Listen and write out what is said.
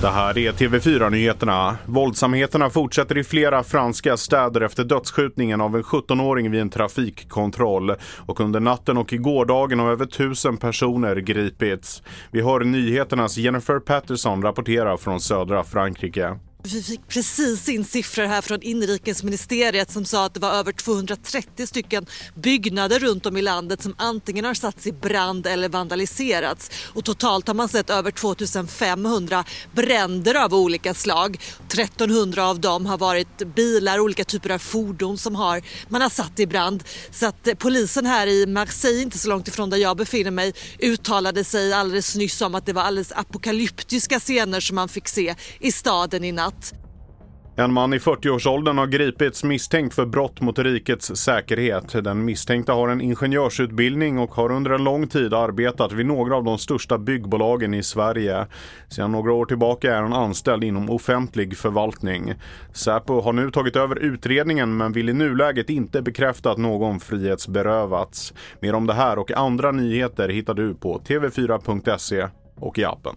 Det här är TV4-nyheterna. Våldsamheterna fortsätter i flera franska städer efter dödsskjutningen av en 17-åring vid en trafikkontroll. Och under natten och gårdagen har över tusen personer gripits. Vi hör nyheternas Jennifer Patterson rapportera från södra Frankrike. Vi fick precis in siffror här från inrikesministeriet som sa att det var över 230 stycken byggnader runt om i landet som antingen har satts i brand eller vandaliserats. Och totalt har man sett över 2500 bränder av olika slag. 1300 av dem har varit bilar, olika typer av fordon som har, man har satt i brand. Så att polisen här i Marseille, inte så långt ifrån där jag befinner mig, uttalade sig alldeles nyss om att det var alldeles apokalyptiska scener som man fick se i staden i natt. En man i 40-årsåldern har gripits misstänkt för brott mot rikets säkerhet. Den misstänkta har en ingenjörsutbildning och har under en lång tid arbetat vid några av de största byggbolagen i Sverige. Sedan några år tillbaka är han anställd inom offentlig förvaltning. Säpo har nu tagit över utredningen men vill i nuläget inte bekräfta att någon frihetsberövats. Mer om det här och andra nyheter hittar du på tv4.se och i appen.